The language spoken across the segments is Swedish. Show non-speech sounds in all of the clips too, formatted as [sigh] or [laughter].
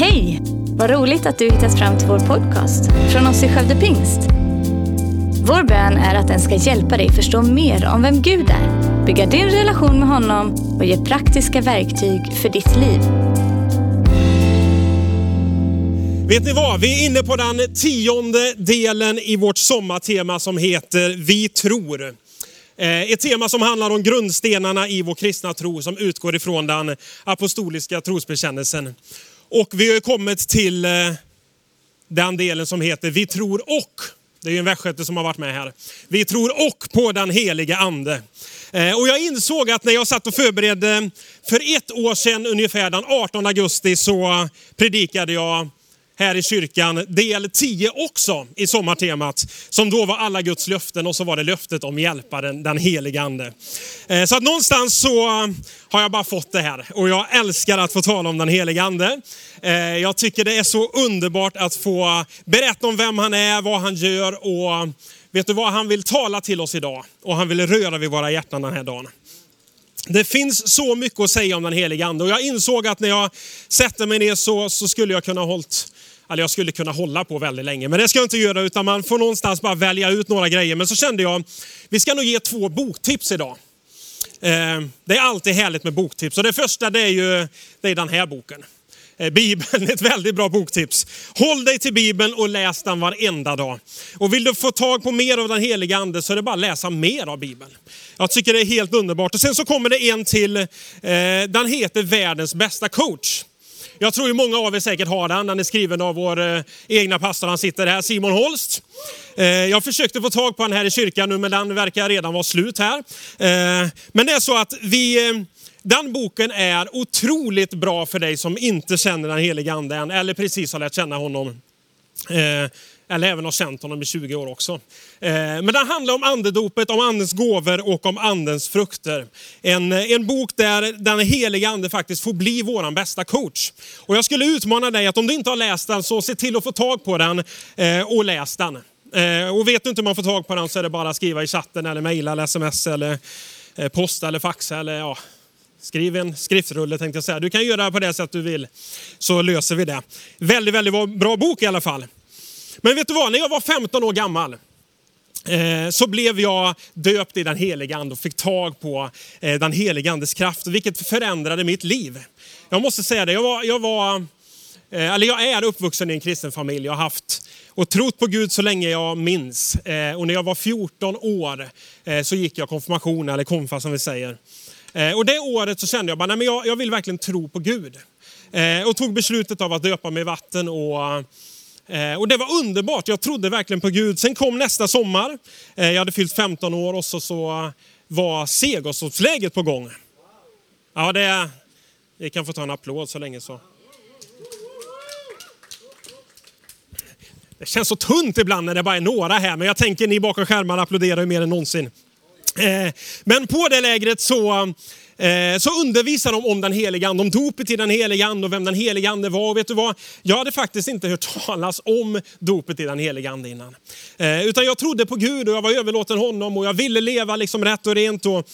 Hej! Vad roligt att du hittat fram till vår podcast från oss i Skövde Pingst. Vår bön är att den ska hjälpa dig förstå mer om vem Gud är, bygga din relation med honom och ge praktiska verktyg för ditt liv. Vet ni vad? Vi är inne på den tionde delen i vårt sommartema som heter Vi tror. Eh, ett tema som handlar om grundstenarna i vår kristna tro som utgår ifrån den apostoliska trosbekännelsen. Och vi har kommit till eh, den delen som heter Vi tror och. Det är ju en västgöte som har varit med här. Vi tror och på den heliga ande. Eh, och jag insåg att när jag satt och förberedde för ett år sedan ungefär den 18 augusti så predikade jag här i kyrkan del 10 också i sommartemat. Som då var alla Guds löften och så var det löftet om hjälparen, den helige ande. Eh, så att någonstans så eh, har jag bara fått det här och jag älskar att få tala om den helige ande. Eh, jag tycker det är så underbart att få berätta om vem han är, vad han gör och vet du vad, han vill tala till oss idag och han vill röra vid våra hjärtan den här dagen. Det finns så mycket att säga om den helige ande och jag insåg att när jag sätter mig ner så, så skulle jag kunna hållit eller jag skulle kunna hålla på väldigt länge, men det ska jag inte göra utan man får någonstans bara välja ut några grejer. Men så kände jag, vi ska nog ge två boktips idag. Eh, det är alltid härligt med boktips och det första det är ju det är den här boken. Eh, Bibeln är [laughs] ett väldigt bra boktips. Håll dig till Bibeln och läs den varenda dag. Och vill du få tag på mer av den heliga ande så är det bara att läsa mer av Bibeln. Jag tycker det är helt underbart. Och sen så kommer det en till, eh, den heter Världens bästa coach. Jag tror ju många av er säkert har den. Den är skriven av vår eh, egna pastor, han sitter här, Simon Holst. Eh, jag försökte få tag på den här i kyrkan nu, men den verkar redan vara slut här. Eh, men det är så att vi, eh, den boken är otroligt bra för dig som inte känner den heliga ande än, eller precis har lärt känna honom. Eh, eller även har känt honom i 20 år också. Eh, men den handlar om andedopet, om andens gåvor och om andens frukter. En, eh, en bok där den heliga ande faktiskt får bli vår bästa coach. Och jag skulle utmana dig att om du inte har läst den så se till att få tag på den eh, och läs den. Och vet du inte hur man får tag på den så är det bara att skriva i chatten eller mejla eller sms eller posta eller faxa eller ja, Skriv en skriftrulle tänkte jag säga. Du kan göra på det sätt du vill så löser vi det. Väldigt, väldigt bra bok i alla fall. Men vet du vad, när jag var 15 år gammal eh, så blev jag döpt i den heliga ande och fick tag på eh, den heliga andes kraft, vilket förändrade mitt liv. Jag måste säga det, jag var, jag var eh, eller jag är uppvuxen i en kristen familj. Jag har haft och trott på Gud så länge jag minns. Och när jag var 14 år så gick jag konfirmation, eller konfa som vi säger. Och det året så kände jag bara, nej men jag, jag vill verkligen tro på Gud. Och tog beslutet av att döpa mig i vatten och Eh, och det var underbart, jag trodde verkligen på Gud. Sen kom nästa sommar, eh, jag hade fyllt 15 år och så, så var Segersorpsläget på gång. Ja, det, vi kan få ta en applåd så länge så. Det känns så tunt ibland när det bara är några här, men jag tänker ni bakom skärmarna applåderar ju mer än någonsin. Eh, men på det lägret så, Eh, så undervisade de om den heliga ande, om dopet i den heliga ande och vem den heliga ande var. Och vet du vad? Jag hade faktiskt inte hört [laughs] talas om dopet i den heliga ande innan. Eh, utan jag trodde på Gud och jag var överlåten honom och jag ville leva liksom rätt och rent. Och,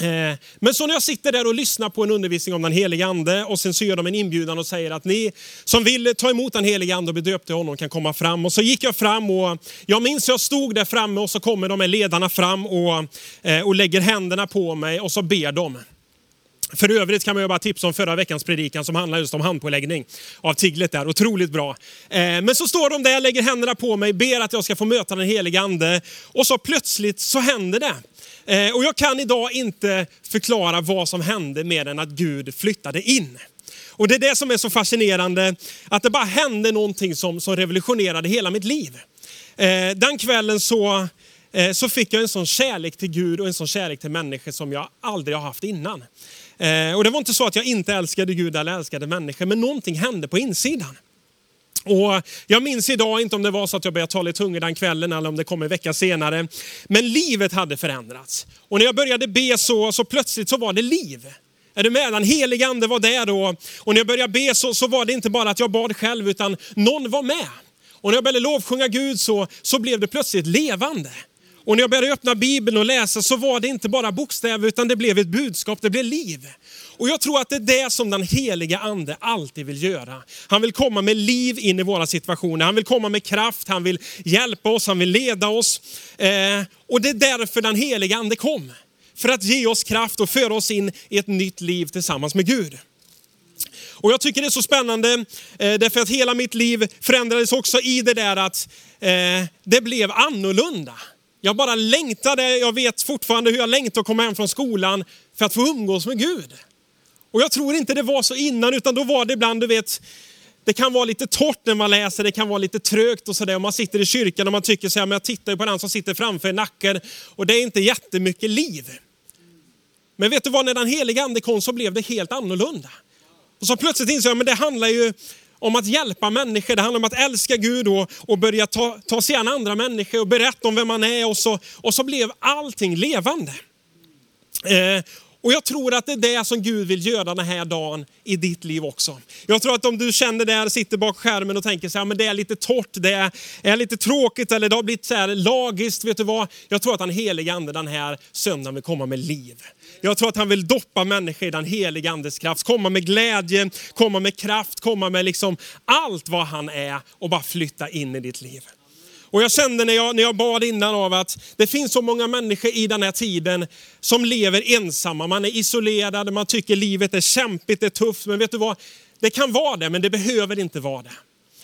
Eh, men så när jag sitter där och lyssnar på en undervisning om den helige ande och sen så gör de en inbjudan och säger att ni som vill ta emot den helige ande och bli döpt i honom kan komma fram. Och så gick jag fram och jag minns jag stod där framme och så kommer de här ledarna fram och, eh, och lägger händerna på mig och så ber de. För övrigt kan man ju bara tipsa om förra veckans predikan som handlar just om handpåläggning av Tiglet där. Otroligt bra. Eh, men så står de där, lägger händerna på mig, ber att jag ska få möta den heliga ande och så plötsligt så händer det. Eh, och jag kan idag inte förklara vad som hände mer än att Gud flyttade in. Och det är det som är så fascinerande, att det bara hände någonting som, som revolutionerade hela mitt liv. Eh, den kvällen så, så fick jag en sån kärlek till Gud och en sån kärlek till människor som jag aldrig har haft innan. Eh, Och det var inte så att jag inte älskade Gud eller älskade människor, men någonting hände på insidan. Och jag minns idag inte om det var så att jag började tala i tungor den kvällen eller om det kom en vecka senare. Men livet hade förändrats. Och när jag började be så, så plötsligt så var det liv. Är du med? Den helige ande var där då. Och när jag började be så, så var det inte bara att jag bad själv utan någon var med. Och när jag började lovsjunga Gud så, så blev det plötsligt levande. Och när jag började öppna Bibeln och läsa så var det inte bara bokstäver utan det blev ett budskap, det blev liv. Och jag tror att det är det som den heliga ande alltid vill göra. Han vill komma med liv in i våra situationer, han vill komma med kraft, han vill hjälpa oss, han vill leda oss. Eh, och det är därför den heliga ande kom. För att ge oss kraft och föra oss in i ett nytt liv tillsammans med Gud. Och jag tycker det är så spännande, eh, därför att hela mitt liv förändrades också i det där att eh, det blev annorlunda. Jag bara längtade, jag vet fortfarande hur jag längtade att komma hem från skolan för att få umgås med Gud. Och jag tror inte det var så innan, utan då var det ibland, du vet, det kan vara lite torrt när man läser, det kan vara lite trögt och sådär. Man sitter i kyrkan och man tycker så här, men jag tittar ju på den som sitter framför i nacken och det är inte jättemycket liv. Men vet du vad, när den heliga ande kom så blev det helt annorlunda. Och så plötsligt insåg jag, men det handlar ju om att hjälpa människor, det handlar om att älska Gud och, och börja ta, ta sig an andra människor och berätta om vem man är och så, och så blev allting levande. Eh, och jag tror att det är det som Gud vill göra den här dagen i ditt liv också. Jag tror att om du känner där, sitter bak skärmen och tänker så här, men det är lite torrt, det är, lite tråkigt eller det har blivit så här lagiskt, vet du vad? Jag tror att den heliga ande den här söndagen vill komma med liv. Jag tror att han vill doppa människor i den heliga andes kraft, komma med glädje, komma med kraft, komma med liksom allt vad han är och bara flytta in i ditt liv. Och jag kände när jag, när jag bad innan av att det finns så många människor i den här tiden som lever ensamma. Man är isolerad, man tycker livet är kämpigt, det är tufft. Men vet du vad? Det kan vara det, men det behöver inte vara det.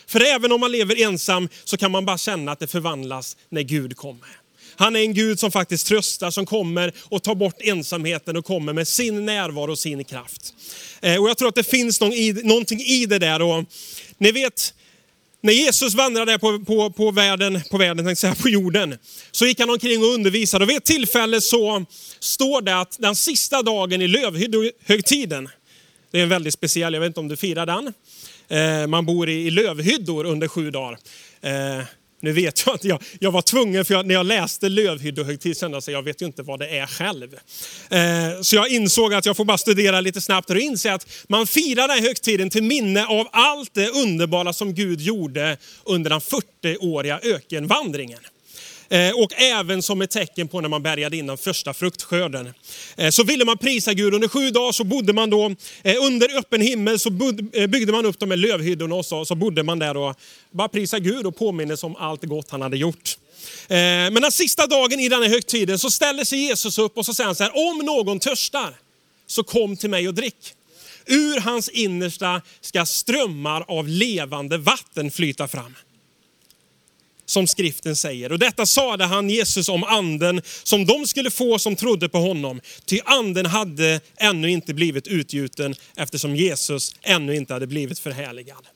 För även om man lever ensam så kan man bara känna att det förvandlas när Gud kommer. Han är en Gud som faktiskt tröstar, som kommer och tar bort ensamheten och kommer med sin närvaro och sin kraft. Eh, och Jag tror att det finns någonting i det där. Och ni vet, när Jesus vandrade på, på, på världen, på världen, tänkte säga, på jorden, så gick han omkring och undervisade. Och vid ett tillfälle så står det att den sista dagen i lövhögtiden, det är en väldigt speciell, jag vet inte om du firar den. Eh, man bor i lövhyddor under sju dagar. Eh, nu vet jag att jag, jag var tvungen, för jag, när jag läste lövhyddohögtid kände jag att jag vet ju inte vad det är själv. Eh, så jag insåg att jag får bara studera lite snabbt och inse att man firar den här högtiden till minne av allt det underbara som Gud gjorde under den 40-åriga ökenvandringen. Eh, och även som ett tecken på när man bärgade in den första fruktskörden. Eh, så ville man prisa Gud. Under sju dagar så bodde man då eh, under öppen himmel, så byggde man upp de här lövhyddorna och så, så bodde man där och bara prisa Gud och påminnes om allt gott han hade gjort. Men den sista dagen i den här högtiden så ställer sig Jesus upp och så säger han så här, om någon törstar så kom till mig och drick. Ur hans innersta ska strömmar av levande vatten flyta fram som skriften säger. Och detta sade han Jesus om anden som de skulle få som trodde på honom. Ty anden hade ännu inte blivit utgjuten eftersom Jesus ännu inte hade blivit förhärligad.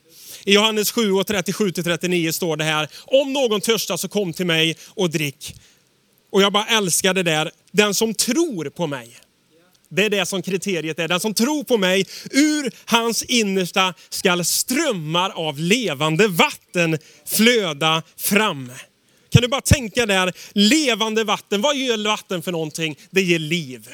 I Johannes 7 och 37-39 står det här, om någon törstar så kom till mig och drick. Och jag bara älskar det där, den som tror på mig. Det är det som kriteriet är. Den som tror på mig, ur hans innersta skall strömmar av levande vatten flöda fram. Kan du bara tänka där, levande vatten, vad ger vatten för någonting? Det ger liv.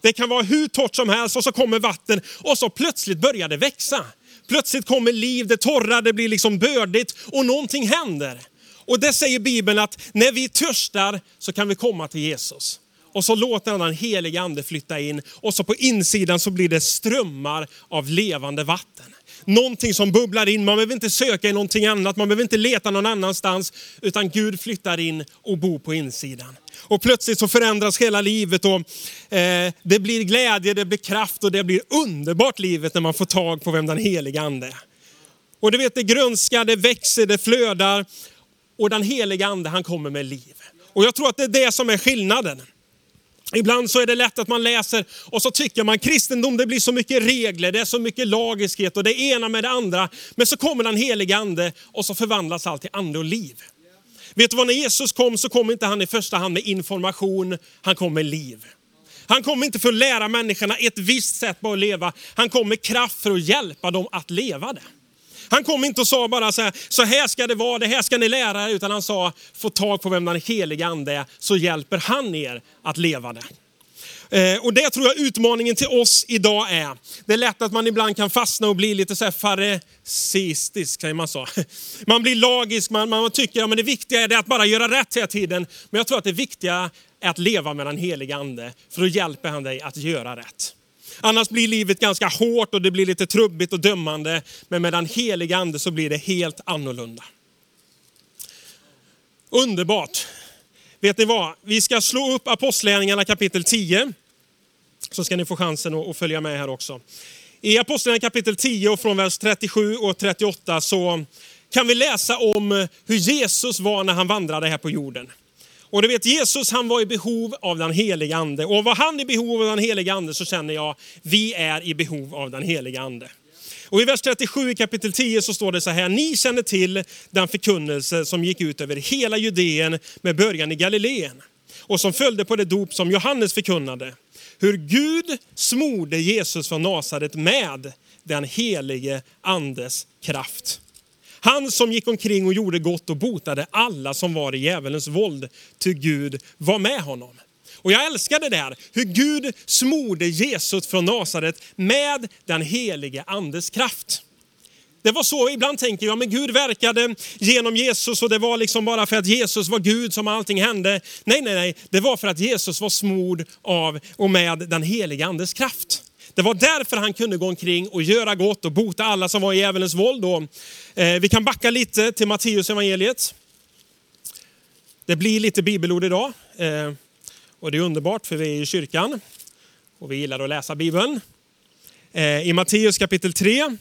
Det kan vara hur torrt som helst och så kommer vatten och så plötsligt börjar det växa. Plötsligt kommer liv, det torra, det blir liksom bördigt och någonting händer. Och det säger Bibeln att när vi törstar så kan vi komma till Jesus. Och så låter han den helige ande flytta in och så på insidan så blir det strömmar av levande vatten. Någonting som bubblar in, man behöver inte söka i någonting annat, man behöver inte leta någon annanstans, utan Gud flyttar in och bor på insidan. Och plötsligt så förändras hela livet och eh, det blir glädje, det blir kraft och det blir underbart livet när man får tag på vem den heliga ande är. Och du vet, det grönskar, det växer, det flödar och den heliga ande han kommer med liv. Och jag tror att det är det som är skillnaden. Ibland så är det lätt att man läser och så tycker man kristendom det blir så mycket regler, det är så mycket lagiskhet och det ena med det andra. Men så kommer den helige ande och så förvandlas allt till ande och liv. Vet du vad, när Jesus kom så kom inte han i första hand med information, han kom med liv. Han kom inte för att lära människorna ett visst sätt på att leva, han kom med kraft för att hjälpa dem att leva det. Han kom inte och sa bara så här, så här ska det vara, det här ska ni lära er, utan han sa, få tag på vem den heliga ande är, så hjälper han er att leva det. Eh, och det tror jag utmaningen till oss idag är. Det är lätt att man ibland kan fastna och bli lite så här farisistisk, säger man så. [laughs] Man blir lagisk, man, man tycker att ja, det viktiga är att bara göra rätt hela tiden. Men jag tror att det viktiga är att leva med den heliga ande, för då hjälper han dig att göra rätt. Annars blir livet ganska hårt och det blir lite trubbigt och dömande. Men med den heliga ande så blir det helt annorlunda. Underbart. Vet ni vad? Vi ska slå upp Apostlagärningarna kapitel 10. Så ska ni få chansen att följa med här också. I Apostlagärningarna kapitel 10 och från vers 37 och 38 så kan vi läsa om hur Jesus var när han vandrade här på jorden. Och du vet Jesus han var i behov av den heliga ande. Och var han i behov av den heliga ande så känner jag, vi är i behov av den heliga ande. Och i vers 37 i kapitel 10 så står det så här, ni känner till den förkunnelse som gick ut över hela Judeen med början i Galileen och som följde på det dop som Johannes förkunnade. Hur Gud smorde Jesus från Nasaret med den helige andes kraft. Han som gick omkring och gjorde gott och botade alla som var i djävulens våld, till Gud var med honom. Och jag älskar det där, hur Gud smorde Jesus från Nasaret med den helige andes kraft. Det var så, ibland tänker jag, men Gud verkade genom Jesus och det var liksom bara för att Jesus var Gud som allting hände. Nej, nej, nej, det var för att Jesus var smord av och med den helige andes kraft. Det var därför han kunde gå omkring och göra gott och bota alla som var i djävulens våld. Då. Eh, vi kan backa lite till Matteus evangeliet. Det blir lite bibelord idag. Eh, och det är underbart för vi är i kyrkan och vi gillar att läsa Bibeln. Eh, I Matteus kapitel 3.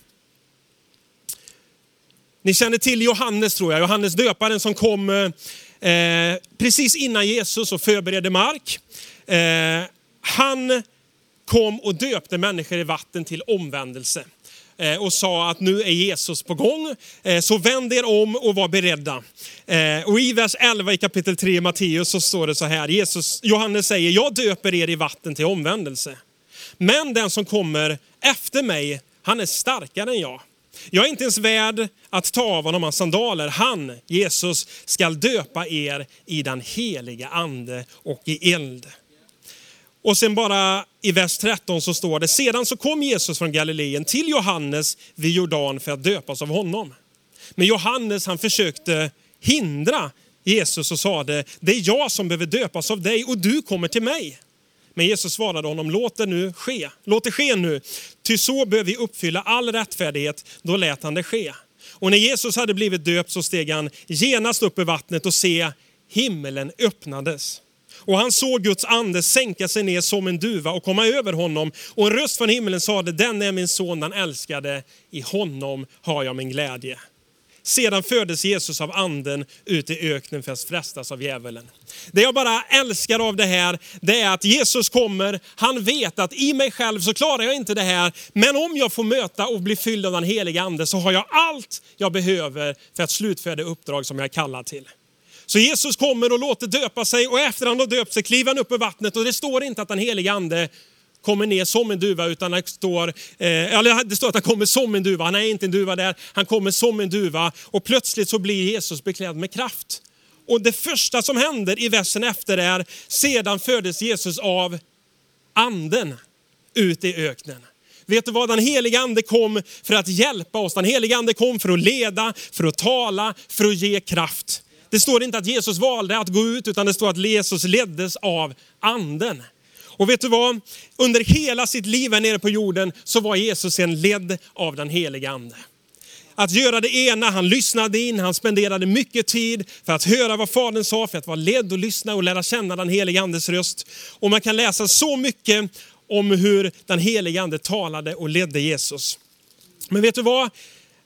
Ni känner till Johannes tror jag, Johannes döparen som kom precis innan Jesus och förberedde mark. Han kom och döpte människor i vatten till omvändelse eh, och sa att nu är Jesus på gång. Eh, så vänd er om och var beredda. Eh, och i vers 11 i kapitel 3 i Matteus så står det så här. Jesus, Johannes säger, jag döper er i vatten till omvändelse. Men den som kommer efter mig, han är starkare än jag. Jag är inte ens värd att ta av honom hans sandaler. Han, Jesus, skall döpa er i den heliga ande och i eld. Och sen bara i vers 13 så står det, sedan så kom Jesus från Galileen till Johannes vid Jordan för att döpas av honom. Men Johannes han försökte hindra Jesus och sade, det är jag som behöver döpas av dig och du kommer till mig. Men Jesus svarade honom, låt det nu ske. Låt det ske nu, ty så behöver vi uppfylla all rättfärdighet. Då lät han det ske. Och när Jesus hade blivit döpt så steg han genast upp i vattnet och se, himmelen öppnades. Och han såg Guds ande sänka sig ner som en duva och komma över honom. Och en röst från himlen sade, den är min son den älskade, i honom har jag min glädje. Sedan föddes Jesus av anden ut i öknen för att frestas av djävulen. Det jag bara älskar av det här, det är att Jesus kommer, han vet att i mig själv så klarar jag inte det här. Men om jag får möta och bli fylld av den heliga ande så har jag allt jag behöver för att slutföra det uppdrag som jag är kallad till. Så Jesus kommer och låter döpa sig och efter han har döpt sig kliver han upp i vattnet och det står inte att den helige ande kommer ner som en duva utan det står, eh, det står att han kommer som en duva. Han är inte en duva där, han kommer som en duva och plötsligt så blir Jesus beklädd med kraft. Och det första som händer i versen efter är, sedan föddes Jesus av anden ut i öknen. Vet du vad? Den heliga ande kom för att hjälpa oss. Den heliga ande kom för att leda, för att tala, för att ge kraft. Det står inte att Jesus valde att gå ut, utan det står att Jesus leddes av anden. Och vet du vad? Under hela sitt liv här nere på jorden så var Jesus en ledd av den heliga ande. Att göra det ena, han lyssnade in, han spenderade mycket tid för att höra vad Fadern sa, för att vara ledd och lyssna och lära känna den heliga andes röst. Och man kan läsa så mycket om hur den heliga ande talade och ledde Jesus. Men vet du vad?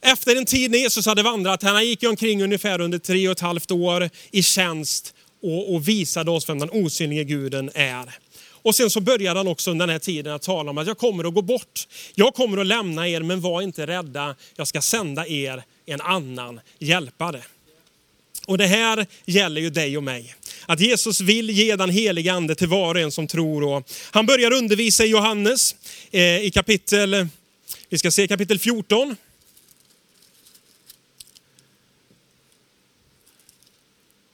Efter en tid när Jesus hade vandrat, han gick omkring ungefär under tre och ett halvt år i tjänst och, och visade oss vem den osynlige guden är. Och sen så började han också under den här tiden att tala om att jag kommer att gå bort. Jag kommer att lämna er, men var inte rädda. Jag ska sända er en annan hjälpare. Och det här gäller ju dig och mig. Att Jesus vill ge den heliga ande till var och en som tror. Och han börjar undervisa i Johannes eh, i kapitel, vi ska se kapitel 14.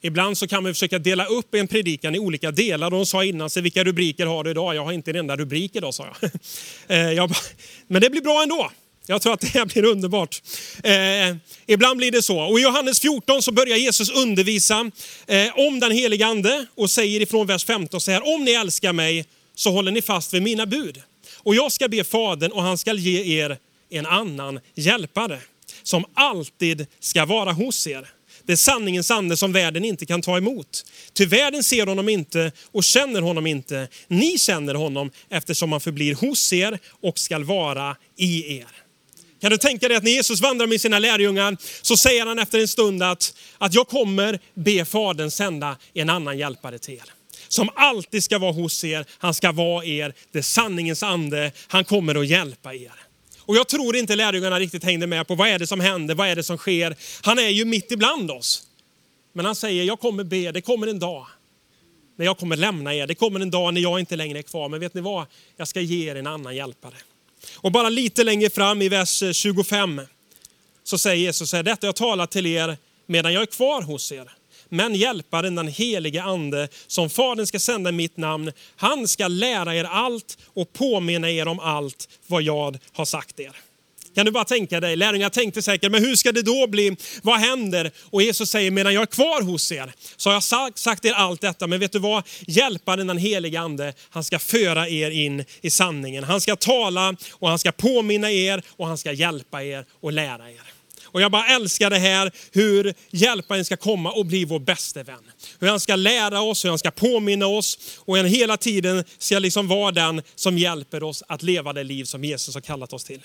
Ibland så kan man försöka dela upp en predikan i olika delar. De sa innan sig, vilka rubriker har du idag? Jag har inte en enda rubrik idag, sa jag. [laughs] Eh, Men det blir bra ändå. Jag tror att det här blir underbart. Eh, ibland blir det så. Och I Johannes 14 så börjar Jesus undervisa eh, om den heliga ande och säger ifrån vers 15 så här, om ni älskar mig så håller ni fast vid mina bud. Och jag ska be Fadern och han ska ge er en annan hjälpare som alltid ska vara hos er. Det är sanningens ande som världen inte kan ta emot. Ty världen ser honom inte och känner honom inte. Ni känner honom eftersom han förblir hos er och skall vara i er. Kan du tänka dig att när Jesus vandrar med sina lärjungar så säger han efter en stund att, att jag kommer be Fadern sända en annan hjälpare till er. Som alltid ska vara hos er, han ska vara er, det är sanningens ande, han kommer att hjälpa er. Och jag tror inte lärjungarna riktigt hängde med på vad är det som händer, vad är det som sker. Han är ju mitt ibland oss. Men han säger, jag kommer be, det kommer en dag när jag kommer lämna er. Det kommer en dag när jag inte längre är kvar. Men vet ni vad? Jag ska ge er en annan hjälpare. Och bara lite längre fram i vers eh, 25 så säger Jesus, så här, detta jag talar till er medan jag är kvar hos er. Men hjälparen, den helige ande, som Fadern ska sända i mitt namn, han ska lära er allt och påminna er om allt vad jag har sagt er. Kan du bara tänka dig, lärjungarna tänkte säkert, men hur ska det då bli? Vad händer? Och Jesus säger, medan jag är kvar hos er så har jag sagt, sagt er allt detta, men vet du vad? Hjälparen, den helige ande, han ska föra er in i sanningen. Han ska tala och han ska påminna er och han ska hjälpa er och lära er. Och jag bara älskar det här hur hjälparen ska komma och bli vår bäste vän. Hur han ska lära oss, hur han ska påminna oss och han hela tiden ska liksom vara den som hjälper oss att leva det liv som Jesus har kallat oss till.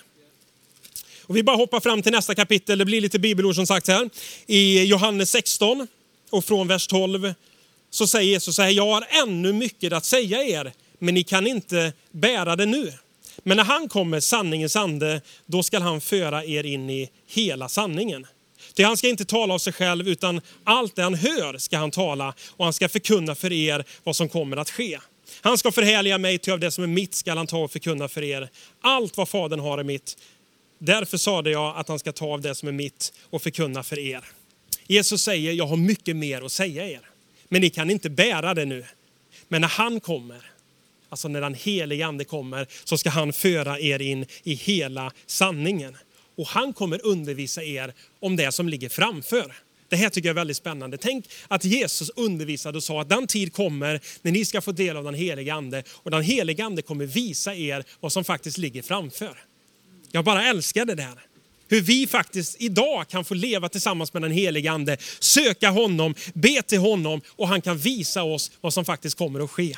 Och vi bara hoppar fram till nästa kapitel, det blir lite bibelord som sagt här. I Johannes 16 och från vers 12 så säger Jesus så här, jag har ännu mycket att säga er, men ni kan inte bära det nu. Men när han kommer, sanningens ande, då ska han föra er in i hela sanningen. Ty han ska inte tala av sig själv, utan allt det han hör ska han tala och han ska förkunna för er vad som kommer att ske. Han ska förhärliga mig, ty av det som är mitt ska han ta och förkunna för er. Allt vad Fadern har är mitt. Därför sade jag att han ska ta av det som är mitt och förkunna för er. Jesus säger, jag har mycket mer att säga er, men ni kan inte bära det nu. Men när han kommer, alltså när den helige ande kommer, så ska han föra er in i hela sanningen. Och han kommer undervisa er om det som ligger framför. Det här tycker jag är väldigt spännande. Tänk att Jesus undervisade och sa att den tid kommer när ni ska få del av den helige ande och den helige ande kommer visa er vad som faktiskt ligger framför. Jag bara älskar det där. Hur vi faktiskt idag kan få leva tillsammans med den helige ande, söka honom, be till honom och han kan visa oss vad som faktiskt kommer att ske.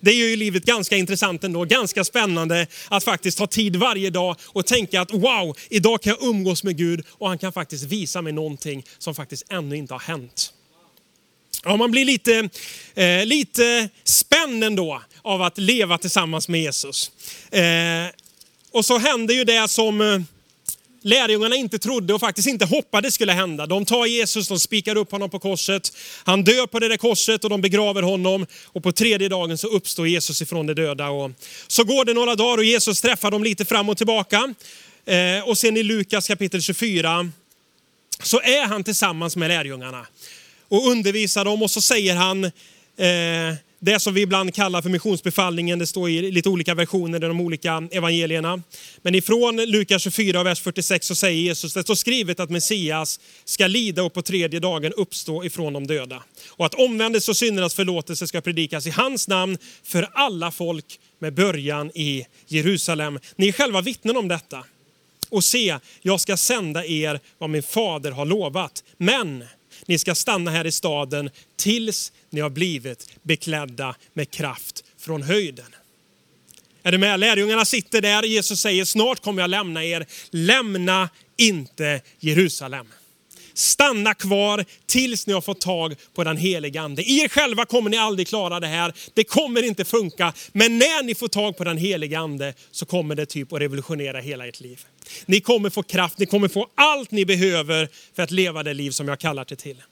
Det gör ju livet ganska intressant ändå, ganska spännande att faktiskt ta tid varje dag och tänka att wow, idag kan jag umgås med Gud och han kan faktiskt visa mig någonting som faktiskt ännu inte har hänt. Ja, man blir lite, eh, lite spänd ändå av att leva tillsammans med Jesus. Eh, och så händer ju det som eh, lärjungarna inte trodde och faktiskt inte hoppades skulle hända. De tar Jesus, de spikar upp honom på korset. Han dör på det där korset och de begraver honom. Och på tredje dagen så uppstår Jesus ifrån de döda. Och så går det några dagar och Jesus träffar dem lite fram och tillbaka. Eh, och sen i Lukas kapitel 24 så är han tillsammans med lärjungarna och undervisar dem och så säger han eh, det som vi ibland kallar för missionsbefallningen. Det står i lite olika versioner i de olika evangelierna. Men ifrån Lukas 24, vers 46 så säger Jesus, det står skrivet att Messias ska lida och på tredje dagen uppstå ifrån de döda. Och att omvändelse och syndernas förlåtelse ska predikas i hans namn för alla folk med början i Jerusalem. Ni är själva vittnen om detta. Och se, jag ska sända er vad min fader har lovat. Men ni ska stanna här i staden tills ni har blivit beklädda med kraft från höjden. Är du med? Lärjungarna sitter där. Jesus säger snart kommer jag lämna er. Lämna inte Jerusalem. Stanna kvar tills ni har fått tag på den heliga ande. I er själva kommer ni aldrig klara det här. Det kommer inte funka. Men när ni får tag på den heliga ande så kommer det typ att revolutionera hela ert liv. Ni kommer få kraft, ni kommer få allt ni behöver för att leva det liv som jag kallar det till.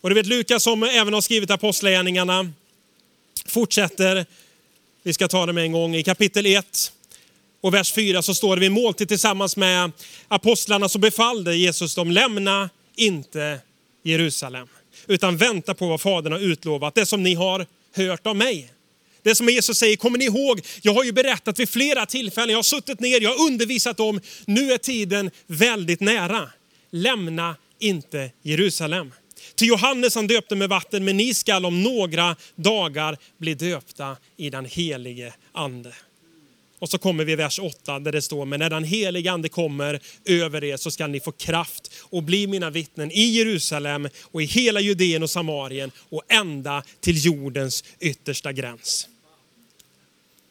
Och du vet Lukas som även har skrivit Apostlagärningarna fortsätter, vi ska ta det med en gång, i kapitel 1 och vers 4 så står det vid måltid tillsammans med apostlarna så befallde Jesus dem lämna inte Jerusalem. utan vänta på vad Fadern har utlovat, det som ni har hört av mig. Det som Jesus säger, kommer ni ihåg? Jag har ju berättat vid flera tillfällen, jag har suttit ner, jag har undervisat om, nu är tiden väldigt nära. Lämna inte Jerusalem. Till Johannes han döpte med vatten, men ni skall om några dagar bli döpta i den helige ande. Och så kommer vi i vers 8 där det står, men när den helige ande kommer över er så ska ni få kraft och bli mina vittnen i Jerusalem och i hela Judeen och Samarien och ända till jordens yttersta gräns.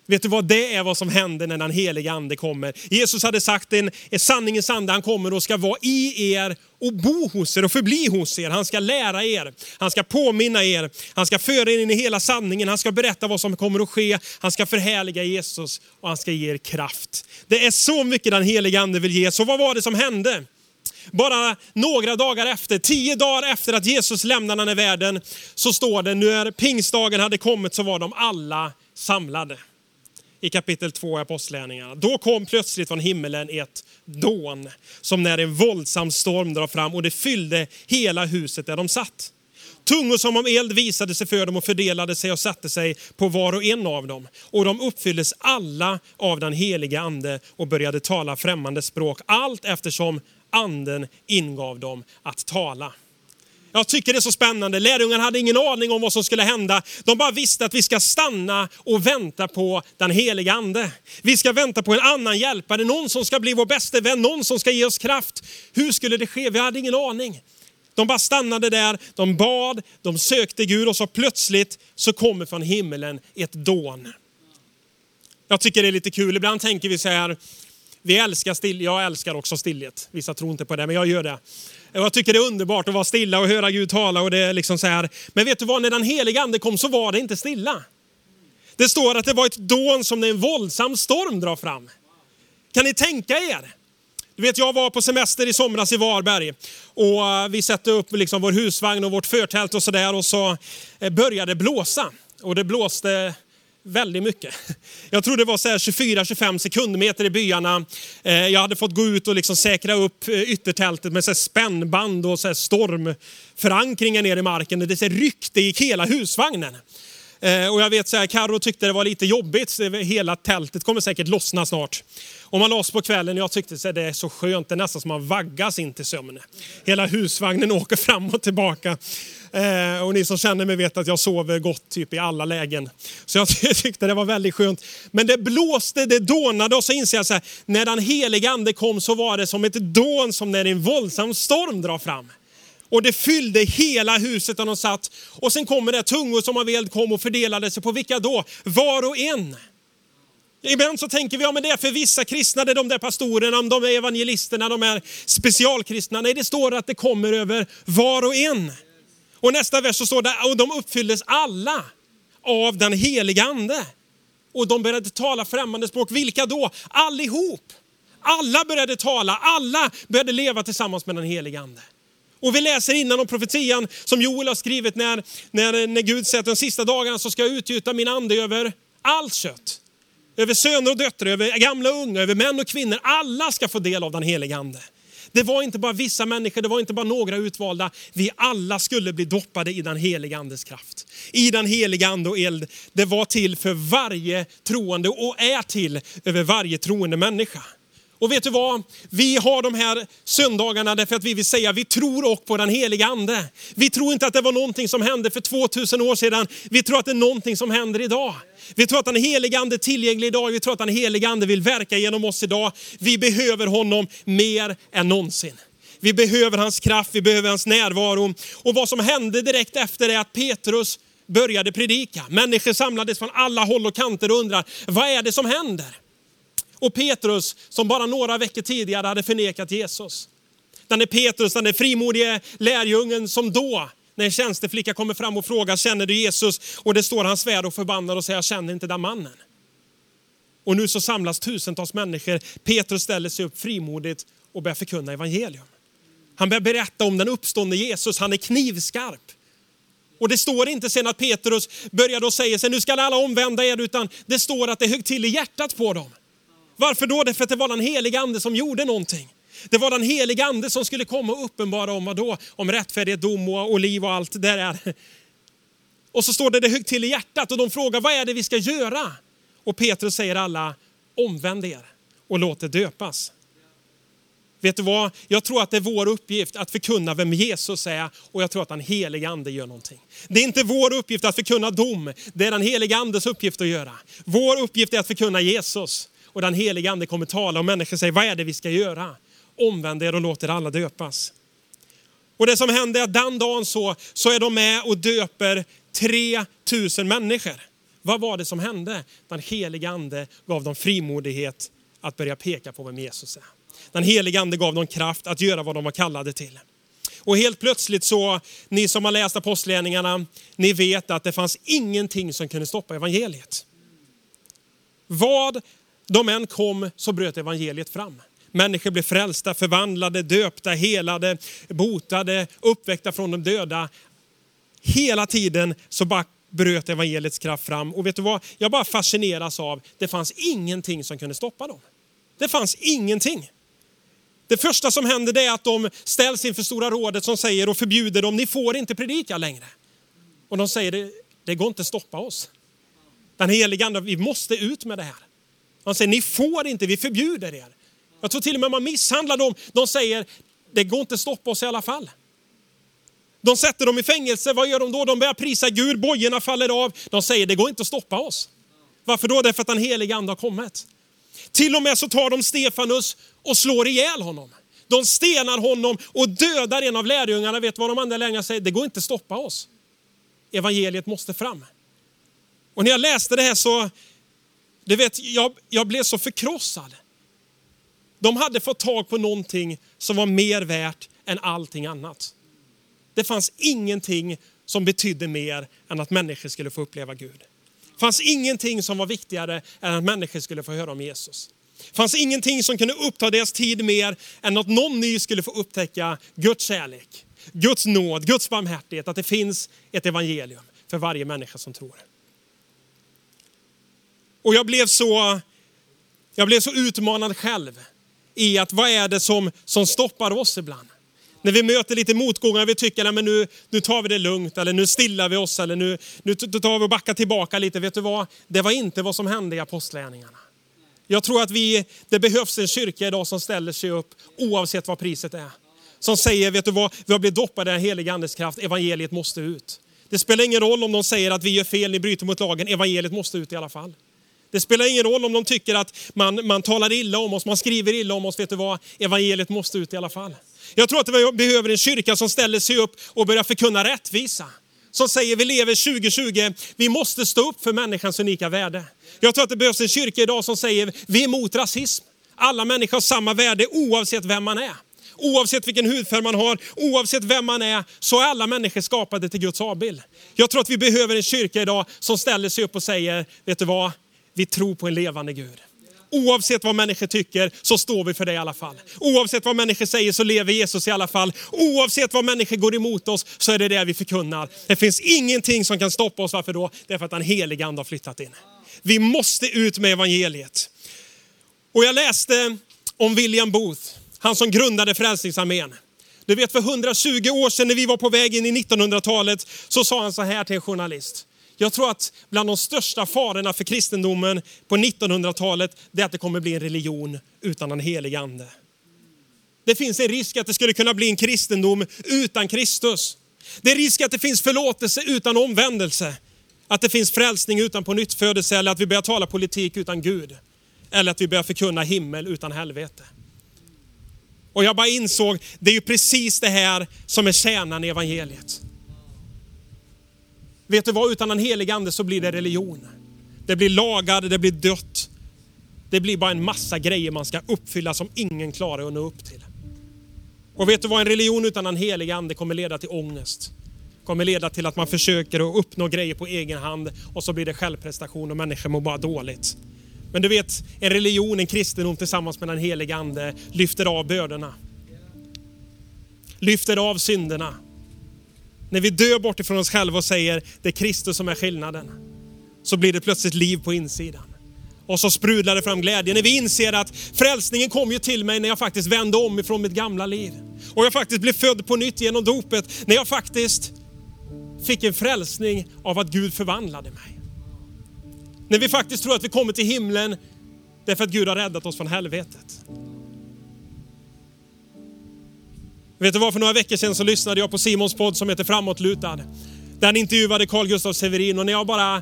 Vet du vad det är vad som händer när den heliga ande kommer? Jesus hade sagt en, en sanningens ande, han kommer och ska vara i er och bo hos er och förbli hos er. Han ska lära er, han ska påminna er, han ska föra er in i hela sanningen, han ska berätta vad som kommer att ske, han ska förhärliga Jesus och han ska ge er kraft. Det är så mycket den heliga ande vill ge. Så vad var det som hände? Bara några dagar efter, tio dagar efter att Jesus lämnade den här världen, så står det, när pingstdagen hade kommit så var de alla samlade i kapitel 2 i Apostlagärningarna. Då kom plötsligt från himmelen ett dån som när en våldsam storm drar fram och det fyllde hela huset där de satt. Tungor som om eld visade sig för dem och fördelade sig och satte sig på var och en av dem. Och de uppfylldes alla av den heliga ande och började tala främmande språk allt eftersom anden ingav dem att tala. Jag tycker det är så spännande. Lärjungarna hade ingen aning om vad som skulle hända. De bara visste att vi ska stanna och vänta på den heliga ande. Vi ska vänta på en annan hjälpare, någon som ska bli vår bästa vän, någon som ska ge oss kraft. Hur skulle det ske? Vi hade ingen aning. De bara stannade där, de bad, de sökte Gud och så plötsligt så kommer från himmelen ett dån. Jag tycker det är lite kul. Ibland tänker vi så här, vi älskar still, jag älskar också stillhet. Vissa tror inte på det, men jag gör det. Jag tycker det är underbart att vara stilla och höra Gud tala. Och det är liksom så här. Men vet du vad, när den heliga ande kom så var det inte stilla. Det står att det var ett dån som när en våldsam storm drar fram. Kan ni tänka er? Du vet, jag var på semester i somras i Varberg och eh, vi satte upp liksom vår husvagn och vårt förtält och sådär och så eh, började det blåsa. Och det blåste väldigt mycket. Jag tror det var 24-25 sekundmeter i byarna. Eh, jag hade fått gå ut och liksom säkra upp eh, yttertältet med så spännband och så stormförankringar ner i marken. Det ryckte i hela husvagnen. Eh, och jag vet så här, Karo tyckte det var lite jobbigt. Hela tältet kommer säkert lossna snart. Och man lades på kvällen jag tyckte så här, det är så skönt, det är nästan som man vaggas in till sömn. Hela husvagnen [laughs] åker fram och tillbaka. Eh, och ni som känner mig vet att jag sover gott typ i alla lägen. Så jag [laughs] tyckte det var väldigt skönt. Men det blåste, det dånade och så inser jag så här, när den heliga ande kom så var det som ett dån som när en våldsam storm drar fram. Och det fyllde hela huset där de satt. Och sen kommer det tungor som av eld kom och fördelade sig på vilka då? Var och en. Ibland så tänker vi, ja men det är för vissa kristna, det är de där pastorerna, de är evangelisterna, de är specialkristna. Nej, det står att det kommer över var och en. Och nästa vers så står det, och de uppfylldes alla av den heliga ande. Och de började tala främmande språk. Vilka då? Allihop. Alla började tala, alla började leva tillsammans med den heliga ande. Och vi läser innan om profetian som Joel har skrivit när, när, när Gud säger att de sista dagarna så ska jag utgjuta min ande över allt kött. Över söner och döttrar, över gamla och unga, över män och kvinnor. Alla ska få del av den heliga ande. Det var inte bara vissa människor, det var inte bara några utvalda. Vi alla skulle bli doppade i den heliga andes kraft. I den heliga ande och eld. Det var till för varje troende och är till över varje troende människa. Och vet du vad? Vi har de här söndagarna därför att vi vill säga vi tror också på den heliga ande. Vi tror inte att det var någonting som hände för 2000 år sedan. Vi tror att det är någonting som händer idag. Vi tror att den heliga ande är tillgänglig idag. Vi tror att den heliga ande vill verka genom oss idag. Vi behöver honom mer än någonsin. Vi behöver hans kraft, vi behöver hans närvaro. Och vad som hände direkt efter är att Petrus började predika. Människor samlades från alla håll och kanter och undrar, vad är det som händer? Och Petrus som bara några veckor tidigare hade förnekat Jesus. Den är Petrus, den är frimodige lärjungen som då, när en tjänsteflicka kommer fram och frågar, känner du Jesus? Och det står han svär och förbannar och säger, jag känner inte den mannen. Och nu så samlas tusentals människor. Petrus ställer sig upp frimodigt och börjar förkunna evangelium. Han börjar berätta om den uppståndne Jesus, han är knivskarp. Och det står inte sen att Petrus började och säger, nu ska alla omvända er, utan det står att det högg till i hjärtat på dem. Varför då? Därför att det var den heliga ande som gjorde någonting. Det var den heliga ande som skulle komma och uppenbara om vad då? Om rättfärdighet, dom och liv och allt det där. [laughs] Och så står det det högt till i hjärtat och de frågar vad är det vi ska göra? Och Petrus säger alla omvänd er och låt det döpas. Vet du vad? Jag tror att det är vår uppgift att förkunna vem Jesus är och jag tror att den heliga ande gör någonting. Det är inte vår uppgift att förkunna dom, det är den heliga andes uppgift att göra. Vår uppgift är att förkunna Jesus och den heliga ande kommer tala och människor säger vad är det vi ska göra? Omvänd er och låt er alla döpas. Och det som händer är att den dagen så, så är de med och döper 3000 människor. Vad var det som hände? Den heliga ande gav dem frimodighet att börja peka på vem Jesus är. Den heliga ande gav dem kraft att göra vad de var kallade till. Och helt plötsligt så, ni som har läst apostlagärningarna, ni vet att det fanns ingenting som kunde stoppa evangeliet. Vad de än kom så bröt evangeliet fram. Människor blev frälsta, förvandlade, döpta, helade, botade, uppväckta från de döda. Hela tiden så bara bröt evangeliets kraft fram. Och vet du vad? Jag bara fascineras av, det fanns ingenting som kunde stoppa dem. Det fanns ingenting. Det första som händer är att de ställs inför Stora rådet som säger och förbjuder dem, ni får inte predika längre. Och de säger, det, det går inte att stoppa oss. Den heliga ande, vi måste ut med det här. De säger, ni får inte, vi förbjuder er. Jag tror till och med man misshandlar dem. De säger, det går inte att stoppa oss i alla fall. De sätter dem i fängelse, vad gör de då? De börjar prisa Gud, bojorna faller av. De säger, det går inte att stoppa oss. Varför då? Därför att den heliga ande har kommit. Till och med så tar de Stefanus och slår ihjäl honom. De stenar honom och dödar en av lärjungarna. Vet vad de andra lärjungarna säger? Det går inte att stoppa oss. Evangeliet måste fram. Och när jag läste det här så, du vet, jag, jag blev så förkrossad. De hade fått tag på någonting som var mer värt än allting annat. Det fanns ingenting som betydde mer än att människor skulle få uppleva Gud. Det fanns ingenting som var viktigare än att människor skulle få höra om Jesus. Det fanns ingenting som kunde uppta deras tid mer än att någon ny skulle få upptäcka Guds kärlek, Guds nåd, Guds barmhärtighet, att det finns ett evangelium för varje människa som tror. Och jag blev så, jag blev så utmanad själv i att vad är det som, som stoppar oss ibland? När vi möter lite motgångar, vi tycker att nu, nu tar vi det lugnt, eller nu stillar vi oss, eller nu, nu tar vi och backar tillbaka lite. Vet du vad? Det var inte vad som hände i apostlärningarna. Jag tror att vi, det behövs en kyrka idag som ställer sig upp oavsett vad priset är. Som säger, vet du vad, vi har blivit doppade i den heliga andes kraft, evangeliet måste ut. Det spelar ingen roll om de säger att vi gör fel, ni bryter mot lagen, evangeliet måste ut i alla fall. Det spelar ingen roll om de tycker att man, man talar illa om oss, man skriver illa om oss, vet du vad, evangeliet måste ut i alla fall. Jag tror att vi behöver en kyrka som ställer sig upp och börjar förkunna rättvisa. Som säger vi lever 2020, vi måste stå upp för människans unika värde. Jag tror att det behövs en kyrka idag som säger vi är emot rasism. Alla människor har samma värde oavsett vem man är. Oavsett vilken hudfärg man har, oavsett vem man är, så är alla människor skapade till Guds avbild. Jag tror att vi behöver en kyrka idag som ställer sig upp och säger, vet du vad? Vi tror på en levande Gud. Oavsett vad människor tycker så står vi för det i alla fall. Oavsett vad människor säger så lever Jesus i alla fall. Oavsett vad människor går emot oss så är det det vi förkunnar. Det finns ingenting som kan stoppa oss. Varför då? Därför att den heliga ande har flyttat in. Vi måste ut med evangeliet. Och jag läste om William Booth, han som grundade Frälsningsarmén. Du vet för 120 år sedan när vi var på väg in i 1900-talet så sa han så här till en journalist. Jag tror att bland de största farorna för kristendomen på 1900-talet är att det kommer bli en religion utan en helig ande. Det finns en risk att det skulle kunna bli en kristendom utan Kristus. Det är risk att det finns förlåtelse utan omvändelse. Att det finns frälsning utan på nytt födelse eller att vi börjar tala politik utan Gud. Eller att vi börjar förkunna himmel utan helvete. Och jag bara insåg, det är ju precis det här som är kärnan i evangeliet. Vet du vad, utan den helige ande så blir det religion. Det blir lagar, det blir dött. Det blir bara en massa grejer man ska uppfylla som ingen klarar att nå upp till. Och vet du vad, en religion utan den helige ande kommer leda till ångest. Kommer leda till att man försöker att uppnå grejer på egen hand och så blir det självprestation och människor mår bara dåligt. Men du vet, en religion, en kristendom tillsammans med den helige ande lyfter av bördorna. Lyfter av synderna när vi dör bort ifrån oss själva och säger det är Kristus som är skillnaden, så blir det plötsligt liv på insidan. Och så sprudlar det fram glädje när vi inser att frälsningen kom ju till mig när jag faktiskt vände om ifrån mitt gamla liv. Och jag faktiskt blev född på nytt genom dopet, när jag faktiskt fick en frälsning av att Gud förvandlade mig. När vi faktiskt tror att vi kommer till himlen därför att Gud har räddat oss från helvetet. Vet du vad, för några veckor sedan så lyssnade jag på Simons podd som heter Framåtlutad. Där han intervjuade Carl Gustaf Severin och när jag bara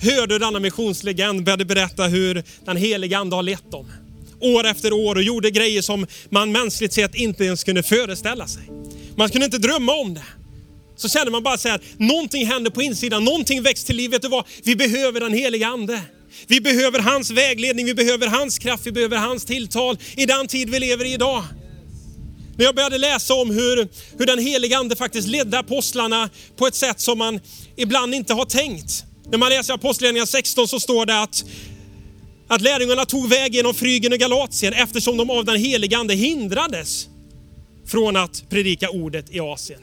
hörde denna missionslegend började berätta hur den heliga ande har lett dem. År efter år och gjorde grejer som man mänskligt sett inte ens kunde föreställa sig. Man kunde inte drömma om det. Så känner man bara så här, någonting händer på insidan, någonting väcks till liv. Vet du vad? Vi behöver den heliga ande. Vi behöver hans vägledning, vi behöver hans kraft, vi behöver hans tilltal i den tid vi lever i idag. När jag började läsa om hur, hur den heliga ande faktiskt ledde apostlarna på ett sätt som man ibland inte har tänkt. När man läser Apostlagärningarna 16 så står det att, att lärjungarna tog väg genom Frygen och Galatien eftersom de av den heliga ande hindrades från att predika ordet i Asien.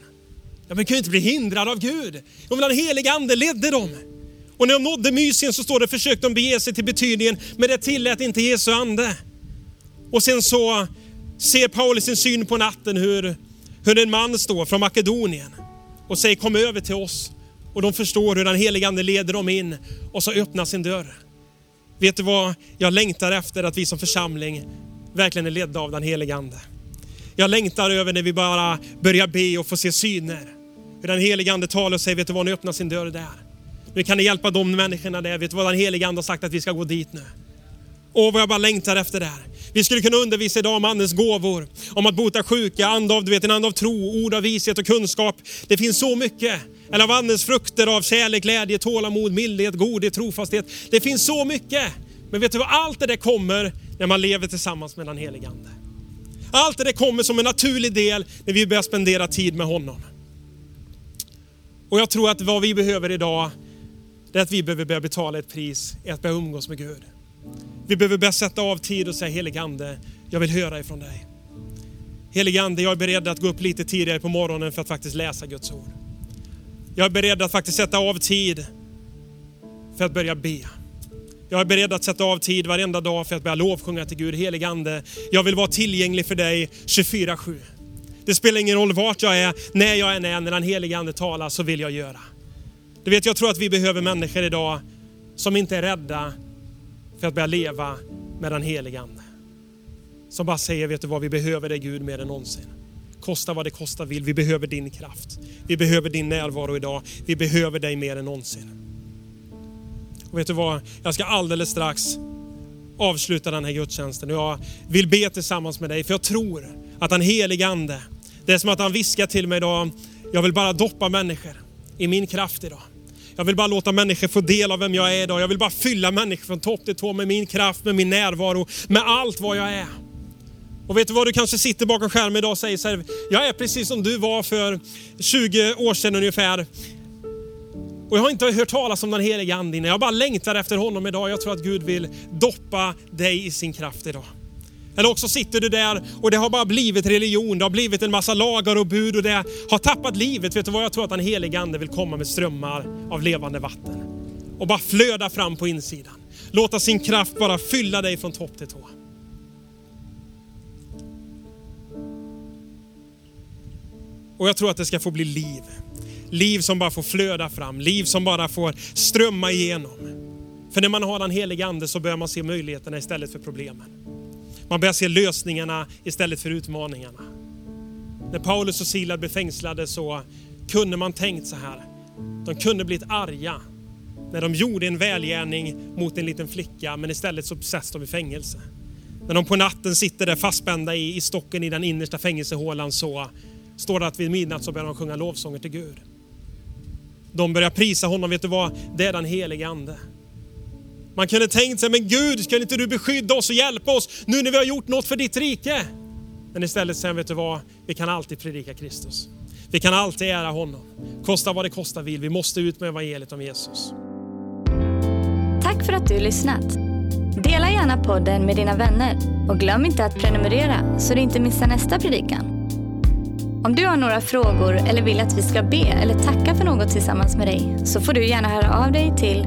Ja, men de kunde inte bli hindrade av Gud. De den heliga ande ledde dem. Och när de nådde Mysien så står det försökte de bege sig till betydningen, men det tillät inte Jesu ande. Och sen så ser Paulus sin syn på natten hur, hur en man står från Makedonien och säger kom över till oss. Och de förstår hur den helige ande leder dem in och så öppnar sin dörr. Vet du vad jag längtar efter att vi som församling verkligen är ledda av den helige ande. Jag längtar över när vi bara börjar be och får se syner. Hur den helige ande talar och säger, vet du vad, nu öppnar sin dörr där. Nu kan ni hjälpa de människorna där. Vet du vad den helige ande har sagt att vi ska gå dit nu. Åh, vad jag bara längtar efter det här. Vi skulle kunna undervisa idag om Andens gåvor, om att bota sjuka, ande av, du vet, en ande av tro, ord av vishet och kunskap. Det finns så mycket. Eller av Andens frukter av kärlek, glädje, tålamod, mildhet, godhet, trofasthet. Det finns så mycket. Men vet du vad, allt det där kommer när man lever tillsammans med den helige Ande. Allt det där kommer som en naturlig del när vi börjar spendera tid med honom. Och jag tror att vad vi behöver idag, det är att vi behöver börja betala ett pris i att börja umgås med Gud. Vi behöver börja sätta av tid och säga heligande, jag vill höra ifrån dig. Heligande, jag är beredd att gå upp lite tidigare på morgonen för att faktiskt läsa Guds ord. Jag är beredd att faktiskt sätta av tid för att börja be. Jag är beredd att sätta av tid varenda dag för att börja lovsjunga till Gud. Heligande, jag vill vara tillgänglig för dig 24-7. Det spelar ingen roll vart jag är, när jag än är, när den helige Ande talar så vill jag göra. Du vet, jag tror att vi behöver människor idag som inte är rädda för att börja leva med den helige Ande. Som bara säger, vet du vad, vi behöver dig Gud mer än någonsin. Kosta vad det kosta vill, vi behöver din kraft. Vi behöver din närvaro idag. Vi behöver dig mer än någonsin. Och vet du vad, jag ska alldeles strax avsluta den här gudstjänsten och jag vill be tillsammans med dig för jag tror att den helige Ande, det är som att han viskar till mig idag, jag vill bara doppa människor i min kraft idag. Jag vill bara låta människor få del av vem jag är idag. Jag vill bara fylla människor från topp till tå med min kraft, med min närvaro, med allt vad jag är. Och vet du vad, du kanske sitter bakom skärmen idag och säger så här, jag är precis som du var för 20 år sedan ungefär. Och jag har inte hört talas om den heliga Ande Jag bara längtar efter honom idag. Jag tror att Gud vill doppa dig i sin kraft idag. Eller också sitter du där och det har bara blivit religion, det har blivit en massa lagar och bud och det har tappat livet. Vet du vad, jag tror att den helige Ande vill komma med strömmar av levande vatten. Och bara flöda fram på insidan. Låta sin kraft bara fylla dig från topp till tå. Och jag tror att det ska få bli liv. Liv som bara får flöda fram, liv som bara får strömma igenom. För när man har den helige Ande så börjar man se möjligheterna istället för problemen. Man börjar se lösningarna istället för utmaningarna. När Paulus och Sila blev fängslade så kunde man tänkt så här. De kunde blivit arga när de gjorde en välgärning mot en liten flicka men istället så sätts de i fängelse. När de på natten sitter där fastspända i, i stocken i den innersta fängelsehålan så står det att vid midnatt så börjar de sjunga lovsånger till Gud. De börjar prisa honom, vet du vad? Det är den helige Ande. Man kunde tänkt sig, men Gud, ska inte du beskydda oss och hjälpa oss nu när vi har gjort något för ditt rike? Men istället säger vet du vad? Vi kan alltid predika Kristus. Vi kan alltid ära honom. Kosta vad det kostar vill. Vi måste ut med evangeliet om Jesus. Tack för att du lyssnat. Dela gärna podden med dina vänner och glöm inte att prenumerera så du inte missar nästa predikan. Om du har några frågor eller vill att vi ska be eller tacka för något tillsammans med dig så får du gärna höra av dig till